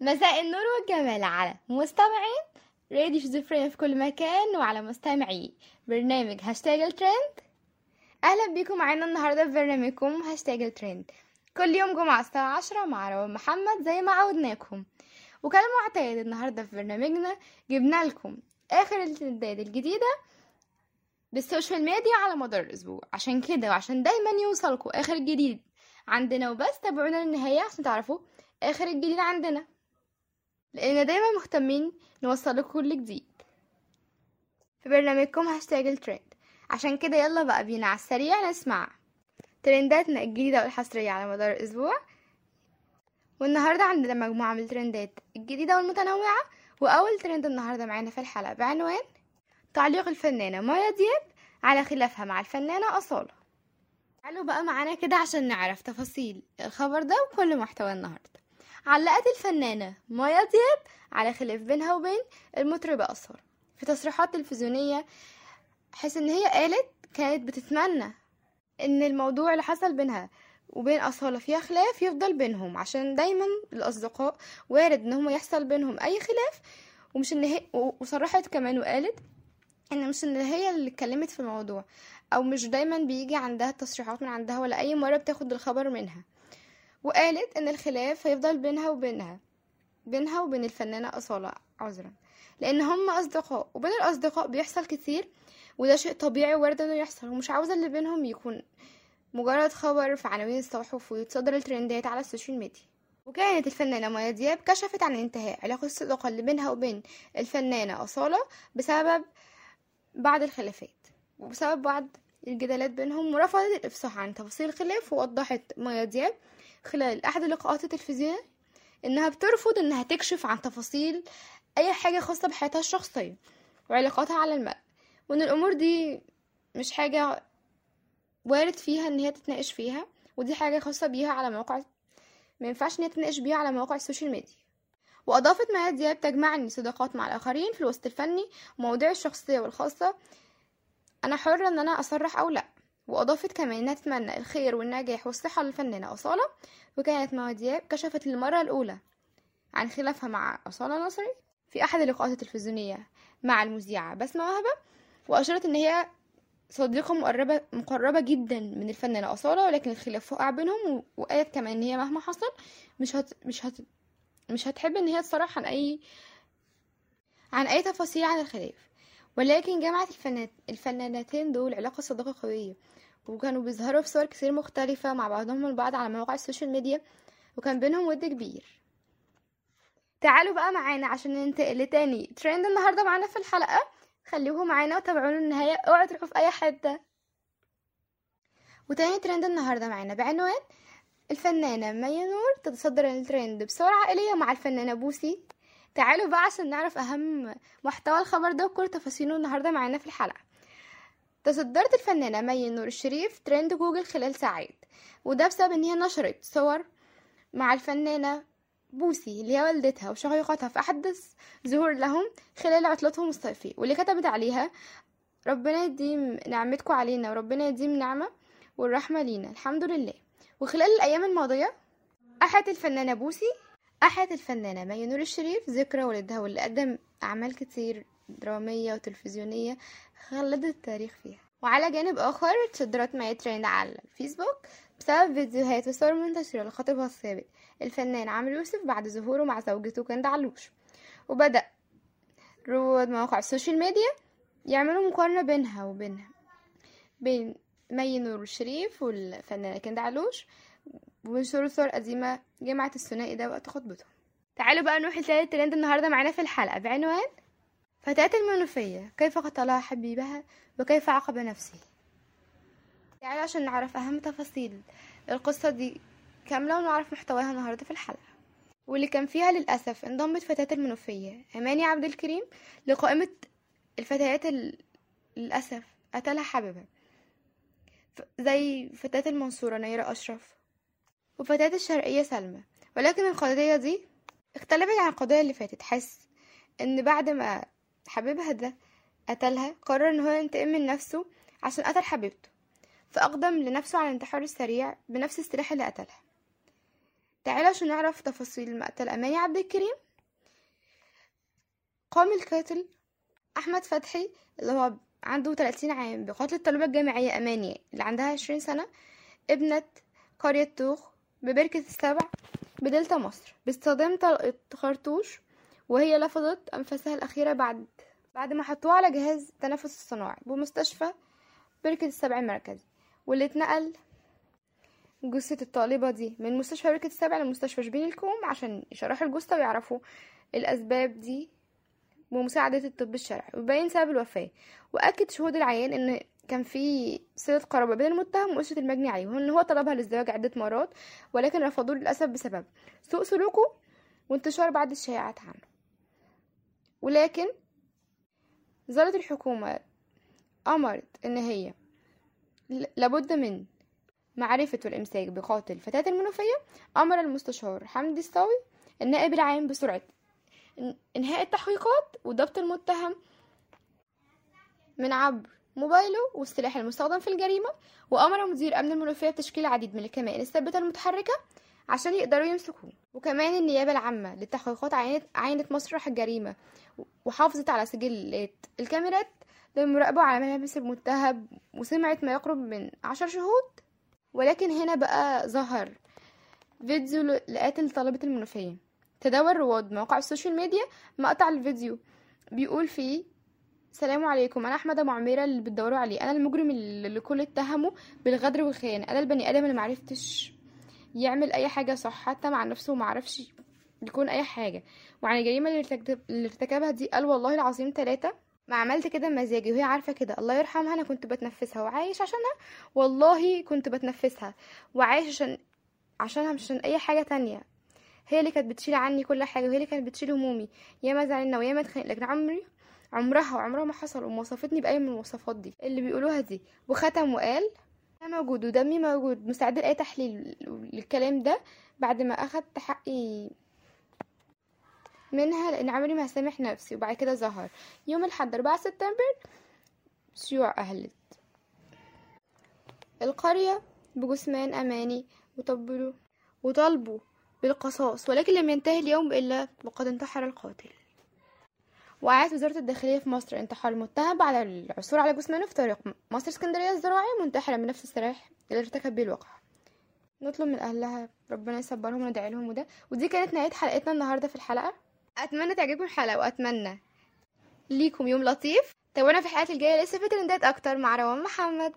مساء النور والجمال على مستمعين راديو شيزوفرينيا في كل مكان وعلى مستمعي برنامج هاشتاج الترند. أهلا بيكم معانا النهارده في برنامجكم هاشتاج الترند. كل يوم جمعة الساعة عشرة مع روان محمد زي ما عودناكم. وكالمعتاد النهارده في برنامجنا جبنا لكم آخر الترندات الجديدة بال social media على مدار الأسبوع. عشان كده وعشان دايما يوصلكم آخر الجديد عندنا وبس تابعونا للنهاية عشان تعرفوا آخر الجديد عندنا. لأن دايما مهتمين نوصل لكم كل جديد. في برنامجكم هاشتاج الترند. عشان كده يلا بقى بينا على السريع نسمع ترنداتنا الجديدة والحصرية على مدار الأسبوع. والنهاردة عندنا مجموعة من الترندات الجديدة والمتنوعة وأول ترند النهاردة معانا في الحلقة بعنوان تعليق الفنانة مايا دياب على خلافها مع الفنانة أصالة. تعالوا بقى معانا كده عشان نعرف تفاصيل الخبر ده وكل محتوى النهاردة. علقت الفنانة مايا دياب على خلاف بينها وبين المطربة أصالة في تصريحات تلفزيونية حيث إن هي قالت كانت بتتمنى إن الموضوع اللي حصل بينها وبين أصالة فيها خلاف يفضل بينهم عشان دايما الأصدقاء وارد إن هم يحصل بينهم أي خلاف. ومش إن هي وصرحت كمان وقالت إن مش إن هي اللي اتكلمت في الموضوع أو مش دايما بيجي عندها تصريحات من عندها ولا أي مرة بتاخد الخبر منها. وقالت إن الخلاف هيفضل بينها وبينها بينها وبين الفنانة أصالة عذرا. لأن هم أصدقاء وبين الأصدقاء بيحصل كتير وده شيء طبيعي وارد إنه يحصل. ومش عاوزة اللي بينهم يكون مجرد خبر في عناوين الصحف ويتصدر الترندات على السوشيال ميديا. وكانت الفنانة مايا دياب كشفت عن انتهاء علاقة الصداقة اللي بينها وبين الفنانة أصالة بسبب بعض الخلافات وبسبب بعض الجدالات بينهم ورفضت الإفصاح عن تفاصيل الخلاف ووضحت مايا دياب خلال أحد اللقاءات التلفزيونية إنها بترفض إنها تكشف عن تفاصيل أي حاجة خاصة بحياتها الشخصية وعلاقاتها على الملأ وإن الأمور دي مش حاجة وارد فيها إن هي تتناقش فيها ودي حاجة خاصة بيها على موقع ما ينفعش إن هي تتناقش بيها على مواقع السوشيال ميديا. وأضافت مايا دياب تجمعني صداقات مع الآخرين في الوسط الفني ومواضيع الشخصية والخاصة. أنا حرة إن أنا أصرح أو لأ. وأضافت كمان إنها تتمنى الخير والنجاح والصحة للفنانة أصالة وكانت مايا دياب كشفت للمرة الأولى عن خلافها مع أصالة نصري في أحد اللقاءات التلفزيونية مع المذيعة بسمة وهبة وأشارت إن هي صديقة مقربة مقربة جدا من الفنانة أصالة ولكن الخلاف وقع بينهم وقالت كمان إن هي مهما حصل مش هت مش هت مش هتحب إن هي تصرح عن أي عن أي تفاصيل عن الخلاف. ولكن جمعت الفنانات الفنانتين دول علاقة صداقة قوية وكانوا بيظهروا في صور كتير مختلفة مع بعضهم البعض على مواقع السوشيال ميديا وكان بينهم ود كبير. تعالوا بقى معانا عشان ننتقل لتاني. ترند النهاردة معانا في الحلقة. خليكم معانا وتابعونا للنهاية. اوعوا تروحوا في أي حتة. وتاني ترند النهاردة معانا بعنوان الفنانة مي نور تتصدر الترند بصورة عائلية مع الفنانة بوسي. تعالوا بقى عشان نعرف أهم محتوى الخبر ده وكل تفاصيله النهاردة معانا في الحلقة. تصدرت الفنانة مي نور الشريف ترند جوجل خلال ساعات وده بسبب إن هي نشرت صور مع الفنانة بوسي اللي هي والدتها وشقيقتها في أحدث ظهور لهم خلال عطلتهم الصيفية واللي كتبت عليها ربنا يديم نعمتكم علينا وربنا يديم نعمة والرحمة لينا. الحمد لله. وخلال الأيام الماضية أحيت الفنانة بوسي أحيت الفنانة مي نور الشريف ذكرى والدها واللي قدم أعمال كتير درامية وتلفزيونية خلدت التاريخ فيها. وعلى جانب آخر تصدرت مي ترند على الفيسبوك بسبب فيديوهات وصور منتشرة لخطيبها السابق الفنان عمرو يوسف بعد ظهوره مع زوجته كندا علوش. وبدأ رواد مواقع السوشيال ميديا يعملوا مقارنة بينها وبينها بين مي نور الشريف والفنانة كندا علوش. وبينشروا صور قديمة جمعت الثنائي ده وقت خطبته تعالوا بقى نروح لتالت ترند النهاردة معانا في الحلقة. بعنوان فتاة المنوفية كيف قتلها حبيبها وكيف عاقب نفسه؟ تعالوا عشان نعرف أهم تفاصيل القصة دي كاملة ونعرف محتواها النهاردة في الحلقة. واللي كان فيها للأسف انضمت فتاة المنوفية أماني عبد الكريم لقائمة الفتيات ال... للأسف قتلها حبيبها. زي فتاة المنصورة نيرة أشرف. وفتاة الشرقية سلمى. ولكن القضية دي اختلفت عن القضية اللي فاتت. حيث إن بعد ما حبيبها ده قتلها قرر إن هو ينتقم من نفسه عشان قتل حبيبته. فأقدم لنفسه على الانتحار السريع بنفس السلاح اللي قتلها. تعالوا عشان نعرف تفاصيل مقتل أماني عبد الكريم. قام القاتل أحمد فتحي اللي هو عنده 30 عام بقتل الطالبة الجامعية أماني اللي عندها 20 سنة ابنة قرية توخ ببركة السبع بدلتا مصر. باستخدام طلقة خرطوش وهي لفظت أنفاسها الأخيرة بعد بعد ما حطوها على جهاز التنفس الصناعي بمستشفى بركة السبع المركزي واللي اتنقل جثة الطالبة دي من مستشفى بركة السبع لمستشفى شبين الكوم عشان يشرحوا الجثة ويعرفوا الأسباب دي بمساعدة الطب الشرعي. ويبين سبب الوفاة. وأكد شهود العيان إن كان في صلة قرابة بين المتهم وأسرة المجني عليه وإن هو طلبها للزواج عدة مرات ولكن رفضوه للأسف بسبب سوء سلوكه وانتشار بعض الشائعات عنه. ولكن ظلت الحكومة أمرت إن هي لابد من معرفة والإمساك بقاتل فتاة المنوفية. أمر المستشار حمدي الصاوي النائب العام بسرعة إنهاء التحقيقات وضبط المتهم من عبر موبايله والسلاح المستخدم في الجريمة وأمر مدير أمن المنوفية بتشكيل العديد من الكمائن الثابتة المتحركة عشان يقدروا يمسكوه. وكمان النيابة العامة للتحقيقات عاينت, عاينت مسرح الجريمة وحافظت على سجلات الكاميرات للمراقبة على ملابس المتهم وسمعت ما يقرب من عشر شهود. ولكن هنا بقى ظهر فيديو لقاتل طالبة المنوفية. تداول رواد مواقع السوشيال ميديا مقطع الفيديو بيقول فيه السلام عليكم. أنا أحمد أبو عميرة اللي بتدوروا عليه. أنا المجرم اللي كل اتهمه بالغدر والخيانة. أنا البني آدم اللي معرفتش يعمل أي حاجة صح حتى مع نفسه ومعرفش يكون أي حاجة. وعن الجريمة اللي ارتكبها دي قال والله العظيم ثلاثة ما عملت كده مزاجي وهي عارفة كده. الله يرحمها أنا كنت بتنفسها. وعايش عشانها؟ والله كنت بتنفسها. وعايش عشان عشانها مش عشان أي حاجة تانية. هي اللي كانت بتشيل عني كل حاجة وهي اللي كانت بتشيل همومي. ياما زعلنا وياما اتخانق لكن عمري عمرها وعمرها ما حصل ومواصفتني بأي من المواصفات دي. اللي بيقولوها دي وختم وقال أنا موجود ودمي موجود مستعد لاي تحليل للكلام ده بعد ما أخدت حقي منها لأن عمري ما هسامح نفسي. وبعد كده ظهر. يوم الحد 4 سبتمبر شيوع أهلت. القرية بجثمان أماني وطبلوا وطالبوا بالقصاص ولكن لم ينتهي اليوم إلا وقد انتحر القاتل. وقعت وزارة الداخلية في مصر. انتحار المتهم بعد العثور على جثمانه في طريق مصر اسكندرية الزراعي منتحرا بنفس السلاح اللي ارتكب بيه الواقع نطلب من أهلها ربنا يصبرهم وندعي لهم وده. ودي كانت نهاية حلقتنا النهاردة في الحلقة. أتمنى تعجبكم الحلقة وأتمنى ليكم يوم لطيف. تابعونا في الحلقات الجاية لسه في ترندات أكتر مع روان محمد.